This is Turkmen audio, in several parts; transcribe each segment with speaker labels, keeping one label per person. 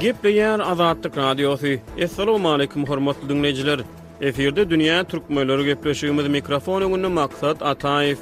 Speaker 1: Gepleýär Azatlyk Radiosy. Assalamualaikum hormatly dinleýjiler. Efirde dünýä türkmenleri gepleşigimiz mikrofon öňünde Maksat Ataýew.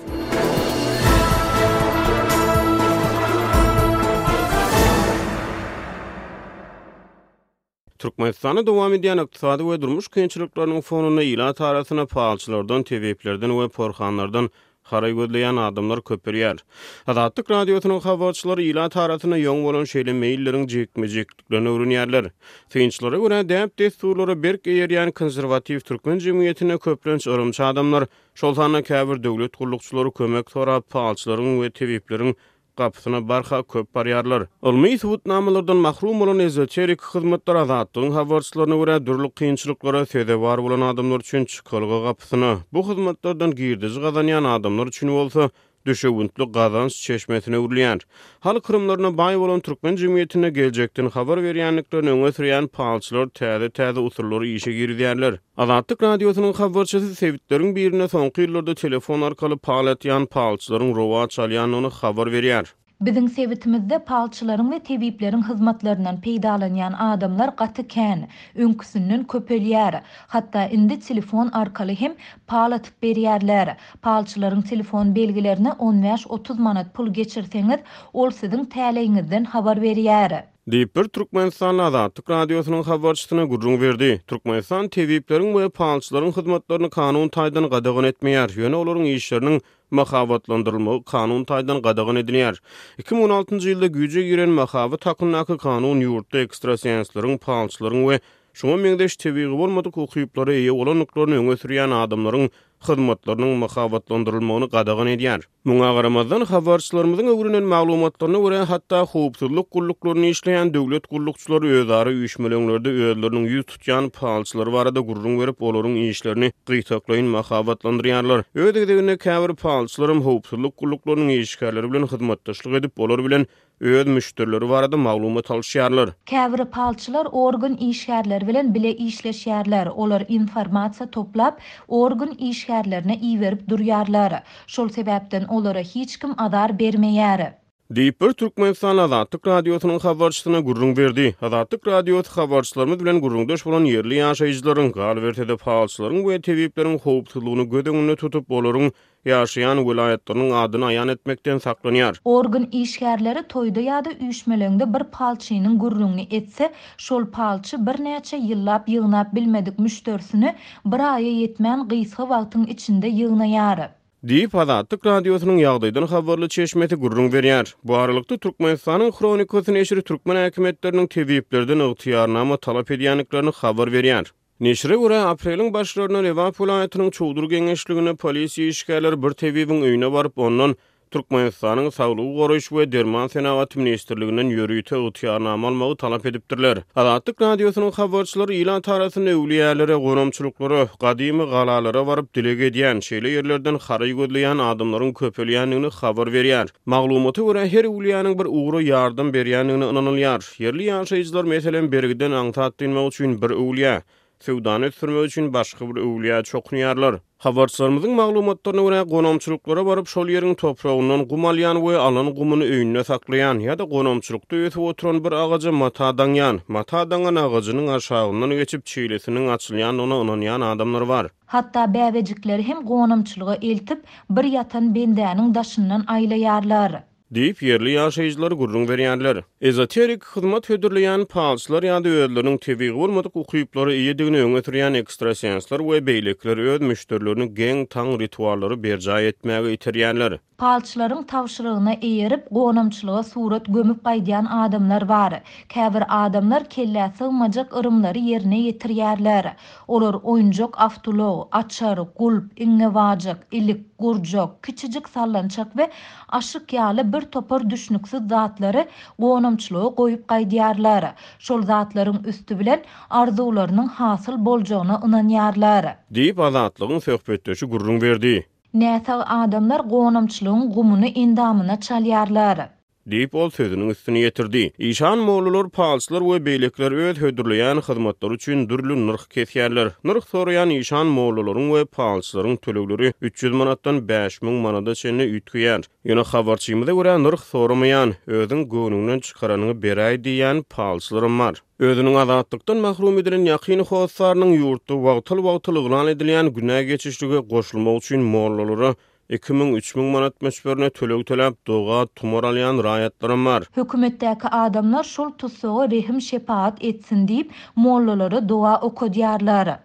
Speaker 1: Türkmenistanda dowam edýän ykdysady we durmuş kynçylyklarynyň fonunda ilat arasyna palçylardan, tebiplerden we porhanlardan haraý gözleýän adamlar köpelýär. Azatlyk Radiosynyň habarçylary ilat arasynda ýoň bolan şeýle meýilleriň jikme-jikliklerini öwrenýärler. Synçylara görä, däp-dessurlara berk eýerýän konserwatiw türkmen jemgyýetinde köplenç yrymçy adamlar, şol sanda käbir döwlet gullukçylary kömek sorap palçylaryň we tebipleriň gapysyna barha köp barýarlar. Ylmy subutnamalardan mahrum bolan ezoterik hyzmatlar Azatlygyň habarçylaryna görä, dürli kynçylyklara sezewar bolan adamlar üçin çykalga gapysyna, bu hyzmatlardan girdeji gazanýan adamlar üçin bolsa düşewüntli gazanç çeşmesine öwrülýär. Halk yrymlaryna baý bolan türkmen jemgyýetinde geljekden habar berýändiklerini öňe sürýän palçylar täze-täze usullary işe girizýärler. Azatlyk Radiosynyň habarçysy sebitleriň birinde soňky ýyllarda telefon arkaly pal atýan palçylaryň rowaç alýandygyny habar berýär.
Speaker 2: Biziň sebitimizde palçylaryň we tebipleriň hyzmatlaryndan peýdalanýan adamlar gaty kän, öňküsinden köpelýär. Hatda indi telefon arkaly hem pal atyp berýärler. Palçylaryň telefon belgilerine on bäş-otuz manat pul geçirseňiz, ol siziň täleýiňizden habar berýär.
Speaker 1: Diýip, bir türkmenistanly Azatlyk Radiosynyň habarçysyna gürrüň berdi. Türkmenistan tebipleriň we palçylaryň hyzmatlaryny kanun taýdan gadagan etmeýär, ýöne olaryň işleriniň mahabatlandyrylmagy kanun taýdan gadagan edilýär. Iki müň on altynjy ýylda güýje giren mahabat hakyndaky kanun ýurtda ekstrasensleriň, palçylaryň we şuňa meňzeş tebigy bolmadyk ukyplara eýe bolandyklaryny öňe sürýän adamlaryň hyzmatlarynyň mahabatlandyrylmagyny gadagan edýär. Muňa garamazdan, habarçylarymyzyň öwrenen maglumatlaryna görä, hatda howpsuzlyk gulluklarynda işleýän döwlet gullukçylary özara üýşmeleňlerde özleriniň ýüz tutýan palçylary barada gürrüň berip, olaryň işlerini gytaklaýyn mahabatlandyrýarlar. Öz gezeginde, käbir palçylaram howpsuzlyk gulluklarynyň işgärleri bilen hyzmatdaşlyk edip, olar bilen öz müşderileri barada maglumat alyşýarlar.
Speaker 2: Käbir palçylar organ işgärleri bilen bile işleşýärler, olar informasiýa toplap, organ işgärlerine iberip durýarlar. Şol sebäpden olara hiç kim azar bermeýär.
Speaker 1: Diýip, bir türkmenistan Azatlyk Radiosynyň habarçysyna gürrüň berdi. Azatlyk Radiosy habarçylarymyz bilen gürrüňdeş bolan ýerli ýaşaýjylaryň, galyberse-de, palçylaryň we tebipleriň howpsuzlygyny göz öňünde tutup, olaryň ýaşaýan welaýatlarynyň adyny aýan etmekden saklanýar.
Speaker 2: Organ işgärleri toýda ýa-da üýşmeleňde bir palçynyň gürrüňini etse, şol palçy birnäçe ýyllap ýygnap bilmedik müşderisini bir aýa ýetmän gysga wagtyň içinde ýygnaýar.
Speaker 1: Diýip, Azatlyk Radiosynyň ýagdaýdan habarly çeşmesi gürrüň berýär. Bu aralykda, Türkmenistanyň Hronikasy neşiri türkmen häkimiýetleriniň tebiplerden ygtyýarnama talap edýändiklerini habar berýär. Neşire görä, apreliň başlarynda Lebap welaýatynyň Çowdur geňeşliginde polisiýa işgärleri bir tebibiň öýüne baryp, ondan Türkmenistanyň Saglygy goraýyş we derman senagaty ministrliginden ýörite ygtyýarnama almagy talap edipdirler. Azatlyk Radiosynyň habarçylary ilat arasynda öwlüýälere, gonamçylyklara, gadymy galalara baryp dileg edýän, şeýle ýerlerden haraý gözleýän adamlaryň köpelýändigini habar berýär. Maglumata görä, her öwlüýäniň bir ugra ýardam berýändigine ynanylýar. Ýerli ýaşaýjylar, meselem, bergiden aňsat dynmak üçin bir öwlüýä, söwdany ösdürmek üçin başga bir öwlüýä çokunýarlar. Habarçylarymyzyň maglumatlaryna görä, gonamçylyklara baryp, şol ýeriň topragyndan gum alýan we alan gumuny öýünde saklaýan ýa-da gonamçylykda ösüp oturan bir agaja mata daňýan. Mata daňan agajynyň aşagyndan geçip, çilesiniň açylýandygyna ynanýan adamlar bar.
Speaker 2: Hatda bäbejikleri hem gonamçylyga eltip, bir ýatan bendäniň daşyndan aýlaýarlar.
Speaker 1: Diýip, ýerli ýaşaýjylar gürrüň berýärler. Ezoterik hyzmat hödürleýän palçylar ýa-da özleriniň tebigy bolmadyk ukyplara eýedigini öňe sürýän ekstrasensler we beýlekiler öz müşderilerini geň-taň rituallary berjaý etmäge iterýärler.
Speaker 2: Palçylaryň tabşyrygyna eýerip, gonamçylyga surat gömüp gaýdýan adamlar bar. Käbir adamlar kellä sygmajak yrymlary ýerine ýetirýärler. Olar oýunjak awtoulag, açar, gulp, iňňebajyk, ilik, gurjak, kiçijik sallançak we aşyk ýaly bir topar düşnüksiz zatlary gonamçylyga goýup gaýdýarlar. Şol zatlaryň üsti bilen arzuwlarynyň hasyl boljagyna ynanýarlar.
Speaker 1: Diýip, Azatlygyň söhbetdeşi gürrüň berdi.
Speaker 2: Näsag adamlar gonamçylygyň gumuny endamyna çalýarlar.
Speaker 1: Diýip, ol sözüniň üstüni ýetirdi. Işan mollalar, palçylar we beýlekiler öz hödürleýän hyzmatlary üçin dürli nyrh kesýärler. Nyrh soraýan işan mollalaryň we palçylaryň tölegleri üç ýüz manatdan bäş müň manada çenli üýtgeýär. Ýöne habarçymyza görä, nyrh soramaýan, özüň göwnüňden çykaranyňy beräý diýýän palçylaram bar. Özüniň azatlykdan mahrum edilen ýakyn hossarynyň ýurtda wagtal-wagtal yglan edilýän günä geçişlige goşulmak üçin mollalara iki müň, üç müň manat möçberine töleg töläp, doga, tumar alýan raýatlaram bar.
Speaker 2: Hökümetdäki adamlar şol tussaga rehim-şepagat etsin diýip, mollalara doga okadýarlar.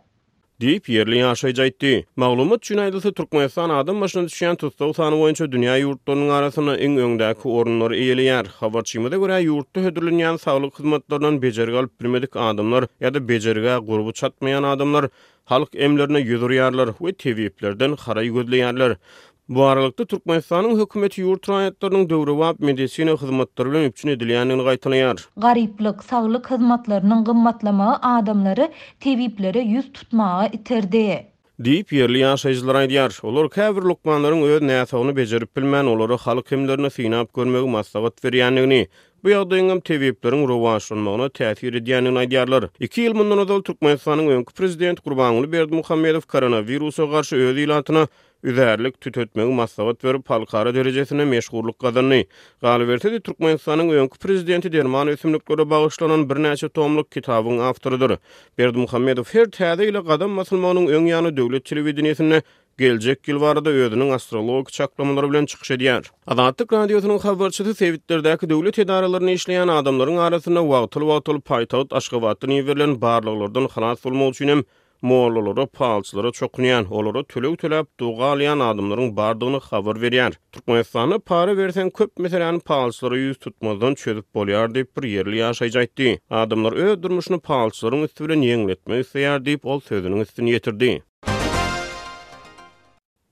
Speaker 1: Diýip, ýerli ýaşaýjy aýtdy. Maglumat üçin aýdylsa, Türkmenistan adam başyna düşýän tussag sany boýunça dünýä ýurtlarynyň arasynda iň öňdäki orunlary eýeleýär. Habarçymyza görä, ýurtda hödürlenýän saglyk hyzmatlaryndan bejergi alyp bilmedik adamlar ýa-da bejergä gurby çatmaýan adamlar halk emlerine ýüz urýarlar we tebiplerden haraý gözleýärler. Bu aralykda, Türkmenistanyň hökümeti ýurt raýatlarynyň döwrebap medisina hyzmatlary bilen üpjün edilýändigini gaýtalaýar.
Speaker 2: Garyplyk, saglyk hyzmatlarynyň gymmatlamagy adamlary tebiplere ýüz tutmaga iterdi.
Speaker 1: Diýip, ýerli ýaşaýjylar aýdýar. Olar käbir lukmanlaryň öz näsagyny bejerip bilmän, olara haly kemlerini synap görmegi maslahat berýändigini, bu ýagdaýyň hem tebipleriň rowaçlanmagyna täsir edýändigini aýdýarlar. Iki ýyl mundan ozal Türkmenistanyň öňki prezidenti Gurbanguly Berdimuhamedow koronawirusa garşy öz ilatyna üzärlik tütetmegi maslahat berip, halkara derejesinde meşhurlyk gazandy. Galyberse-de, Türkmenistanyň öňki prezidenti derman ösümliklere bagyşlanan birnäçe tomluk kitabyň awtorydyr. Berdimuhamedow her täze ýyla gadam basylmagynyň öň ýany döwlet telewideniýesinde geljek ýyl barada özüniň astrologik çaklamalary bilen çykyş edýär. Azatlyk Radiosynyň habarçysy sebitlerdäki döwlet edaralarynda işleýän adamlaryň arasynda wagtal-wagtal paýtagt Aşgabatdan iberilen barlaglardan halas bolmak üçin hem Mollalara, palçylara çokunýan, olara töleg töläp doga alýan adamlaryň bardygyny habar berýär. Türkmenistanda para berseň köp meseläni palçylara ýüz tutmazdan çözüp bolýar diýip bir ýerli ýaşaýjy aýtdy. Adamlar öz durmuşyny palçylaryň üsti bilen ýeňletmek isleýär diýip ol sözüniň üstüni ýetirdi.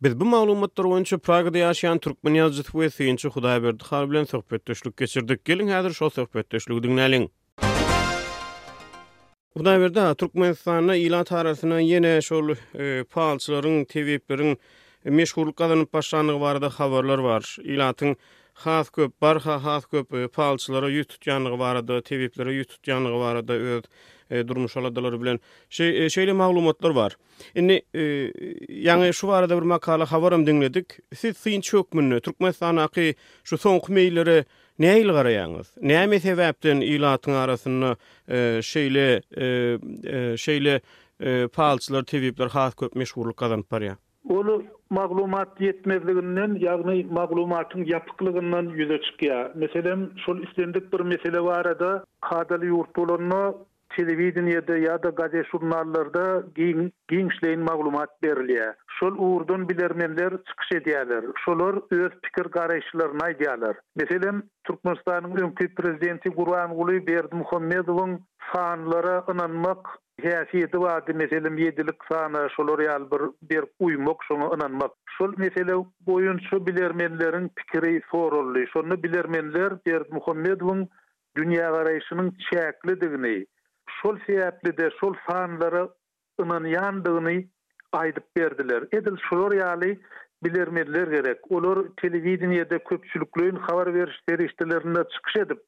Speaker 1: Biz bu maglumatlar boýunça Pragada ýaşaýan türkmen ýazyjysy we synçy Hudaýberdi Hal bilen söhbetdeşlik geçirdik. Geliň häzir şol söhbetdeşligi diňläliň. Hudaýberdi aga, Türkmenistanda ilat arasynda ýene şol palçylaryň, tebipleriň meşhurlyk gazanyp başlandygy barada habarlar bar. Ilatyň has köp, barha has köp palçylara ýüz tutýandygy barada, tebiplere ýüz tutýandygy barada öz durmuş aladalary bilen şeýle maglumatlar bar. Indi ýaňy şu barada bir makala habaram diňledik. Siz synçy hökmünde Türkmenistandaky şu soňky meýillere nähili garaýaňyz? Näme sebäpden ilatyň arasynda şeýle şeýle palçylar, tebipler has köp meşhurlyk gazanyp barýar?
Speaker 3: Ol maglumat ýetmezliginden, ýagny maglumatyň ýapyklygyndan ýüze çykýar. Meselem, şol islendik bir mesele barada kadaly ýurt bolanda, Telewideniýede ýa-da gazet-žurnallarda giň, giňişleýin maglumat berilýär. Şol ugurdan bilermenler çykyş edýärler. Şolar öz pikir garaýyşlaryny aýdýarlar. Meselem, Türkmenistanyň öňki prezidenti Gurbanguly Berdimuhamedowyň Sanlara ynanmak häsiýeti bardy, meselem, ýedilik sana şolar ýaly bir berk uýmak, şoňa ynanmak. Şol mesele boýunça bilermenleriň pikiri soraldy. Şonda bilermenler Berdimuhamedowyň dünýägaraýşynyň çäklidigini, şol sebäpli-de şol sanlara ynanýandygyny aýdyp berdiler. Edil şular ýaly bilermenler gerek. Olar telewideniýede, köpçülikleýin habar beriş serişdelerinde çykyş edip,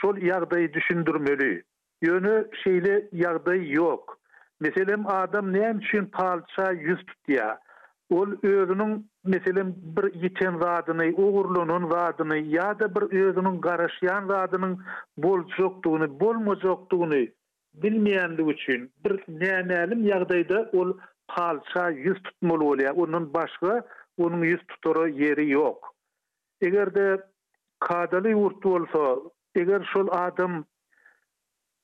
Speaker 3: şol ýagdaýy düşündirmeli. Ýöne şeýle ýagdaý ýok. Meselem, adam näme üçin palça ýüz tutýar? Ol özüniň, meselem, bir ýiten zadyny, ogurlanan zadyny ýa-da bir özüniň garaşýan zadynyň boljakdygyny, bolmajakdygyny bilmeýänligi üçin, bir nämälim ýagdaýda ol palça ýüz tutmaly bolýar, ondan başga onuň ýüz tutara ýeri ýok. Eger-de kadaly ýurt bolsa, eger şol adam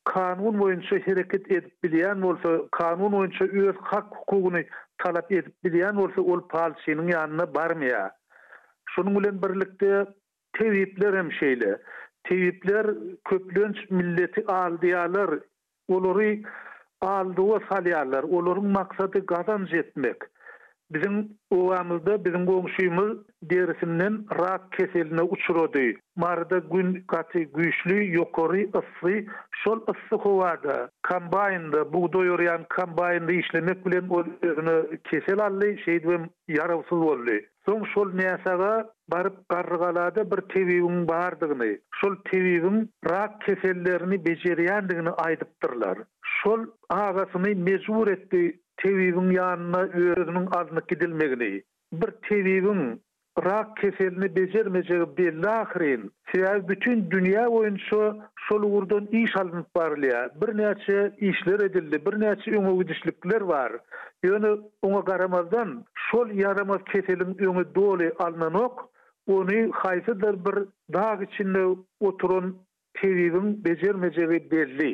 Speaker 3: kanun boýunça hereket edip bilýän bolsa, kanun boýunça öz hak-hukugyny talap edip bilýän bolsa, ol palçynyň ýanyna barmaýar. Şonuň bilen birlikde, tebipler hem şeýle. Tebipler köplenç milleti aldaýarlar, olary aldawa salýarlar, olaryň maksady gazanç etmek. Biziň obamyzda biziň goňşymyz derisinden rak keseline uçrady. Maryda gün gaty güýçli ýokary yssy. Şol yssy howada kombaýynda bugdaý orýan kombaýynda işlemek bilen ol özüne kesel aldy, şeýdibem ýarawsyz boldy. Soň şol näsaga baryp Garrygalada bir tebibiň bardygyny, şol tebibiň rak kesellerini bejerýändigini aýdypdyrlar. Şol agasyny mejbur etdi Tebibiň ýanyna özüniň alnyp gidilmegini, bir tebibiň rak keselini bejermejegi belli ahyryn. Sebäbi bütin dünýä boýunça şol ugurdan iş alnyp barylýar. Birnäçe işler edildi, birnäçe öňegidişlikler bar. Ýöne oňa garamazdan, şol ýaramaz keseliň öňi doly alnanok, ony haýsydyr bir dag içinde oturan Tebibiň bejermejegi belli.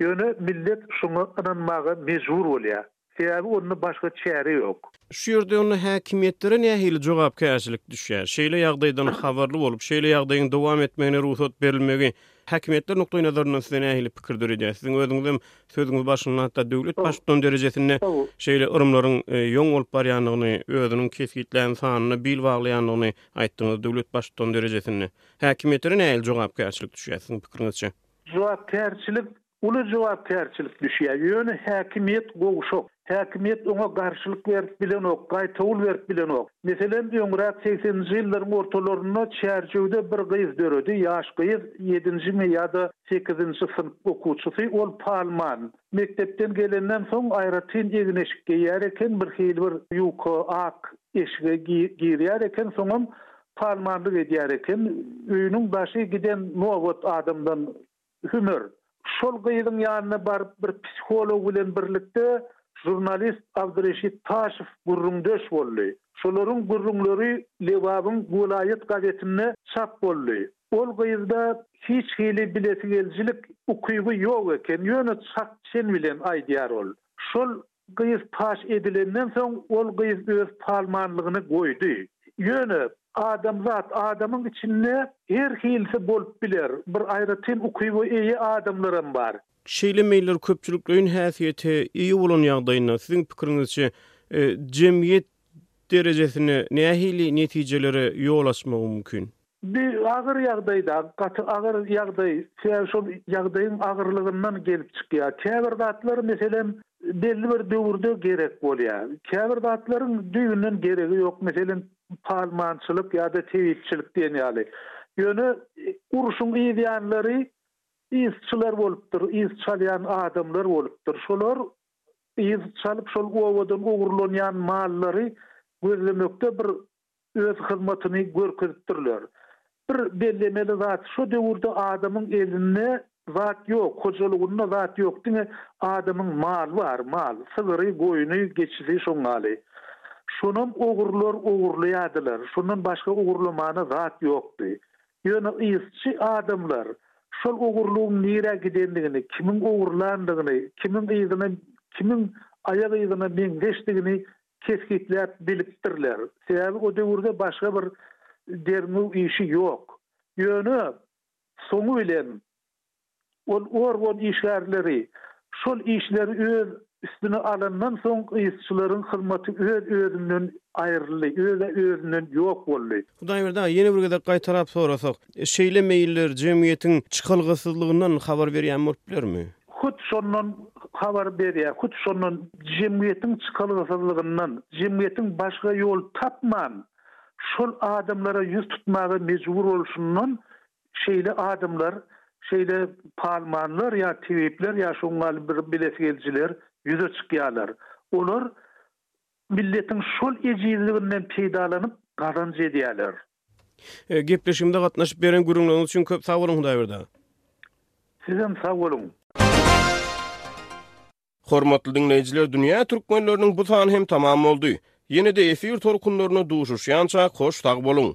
Speaker 3: Ýöne millet şoňa ynanmaga mejbur bolýar. Sebäbi onda başga çäre ýok.
Speaker 1: Şu ýerde onda häkimiýetlere nähili jogapkärçilik düşýär? Şeýle ýagdaýdan habarly bolup, şeýle ýagdaýyň dowam etmegine rugsat berilmegi häkimiýetler nukdaýnazaryndan size nähili pikir döredýär? Siziň özüňizem sözüňiz başynda hatda döwlet baştutany derejesinde şeýle yrymlaryň ýoň bolup barýandygyny, özüniň kesgitlän sanyna bil baglaýandygyny aýtdyňyz, döwlet baştutany derejesinde. Häkimiýetlere nähili jogapkärçilik düşýär, siziň
Speaker 3: pikiriňizçe? Jogapkärçilik, uly jogapkärçilik düşýär. Ýöne häkimiýet gowşak. Häkimiýet oňa garşylyk berip bilenok, gaýtawul berip bilenok. Meselem, öňräk segseninji ýyllaryň ortalarynda Çärjewde bir gyz döredi, ýaş gyz, ýedinjimi ýa-da sekizinji synp okuwçysy, ol palman. Mekdepden gelenden soň aýratyn egin-eşik geýýär eken, birhili bir ýuka, ak eşige girýär eken, soňam Palmanlyk edýär eken. Öýüniň başy giden nobat adamdan hümer. Şol gyzyň ýanyna baryp bir psiholog bilen birlikde žurnalist Abdyreşit Taşow gürrüňdeş boldy. Şolaryň gürrüňleri Lebabyň welaýat gazetinde çap boldy. Ol gyzda hiç hili bilesigelijilik ukyby ýok eken, ýöne çak-çen bilen aýdýar ol. Şol Gyz paş edilenden soň, ol gyz öz palmanlygyny goýdy. Ýöne, adamzat, adamyň içinde her hilisi bolup biler. Bir aýratyn ukyba eýe adamlaram bar.
Speaker 1: Şeýle meýiller köpçülikleýin häsiýete eýe bolan ýagdaýynda, siziň pikiriňizçe, jemgyýet derejesinde nähili netijelere ýol açmagy mümkin?
Speaker 3: Indi agyr ýagdaýda, gaty agyr ýagdaý, sebäbi şol ýagdaýyň agyrlygyndan gelip çykýar. Käbir zatlar, meselem, belli bir döwürde gerek bolýar. Käbir zatlaryň düýbünden geregi ýok, meselem, palmançylyk ýa-da tebipçilik diýen ýaly. Ýöne urşuň yzýanlary yzçylar bolupdyr, yz çalýan adamlar bolupdyr. Şolar yz çalyp, şol obadan ogurlanýan mallary gözlemekde bir öz hyzmatyny görkezipdirler. Bir bellemeli zat, şo döwürde adamyň elinde zat ýok, hojalygynda zat ýok, diňe adamyň maly bar, mal, sygyry, goýny, geçisi, şoňňaly. Şonam ogrular ogurlaýardylar, şondan başga ogurlamana zat ýokdy. Ýöne yzçy adamlar şol ogurlygyň nirä gidendigini, kimiň ogurlandygyny, kimiň yzyna, kimiň aýak yzyna meňzeşdigini kesgitläp bilipdirler. Sebäbi o döwürde başga bir derňew işi ýok. Ýöne soňy bilen ol organ işgärleri şol işleri öz üstüne alandan soň gyzçylaryň hyzmaty öz-özünden aýryldy, öz-özünden ýok boldy.
Speaker 1: Hudaýberdi aga, ýene bir gezek gaýtalap sorasak, şeýle meýiller jemgyýetiň çykalgasyzlygyndan habar berýän bolup bilermi?
Speaker 3: Hut şondan habar berýär, hut şondan jemgyýetiň çykalgasyzlygyndan, jemgyýetiň başga ýol tapman, şol adamlara ýüz tutmaga mejbur bolşundan şeýle adamlar, şeýle palmanlar ýa tebipler ýa şoň ýaly bir bilesigelijiler ýüze çykýarlar. Olar milletiň şol ejizliginden peýdalanyp gazanç edýärler.
Speaker 1: Gepleşigimize gatnaşyp beren gürrüňleriňiz üçin köp sag boluň Hudaýberdi aga.
Speaker 3: Sizem sag boluň.
Speaker 1: Hormatly diňleýjiler Dünýä Türkmenleriniň bu sany hem tamam boldy. Ýene-de efir tolkunlarynda duşuşýança hoş sag boluň.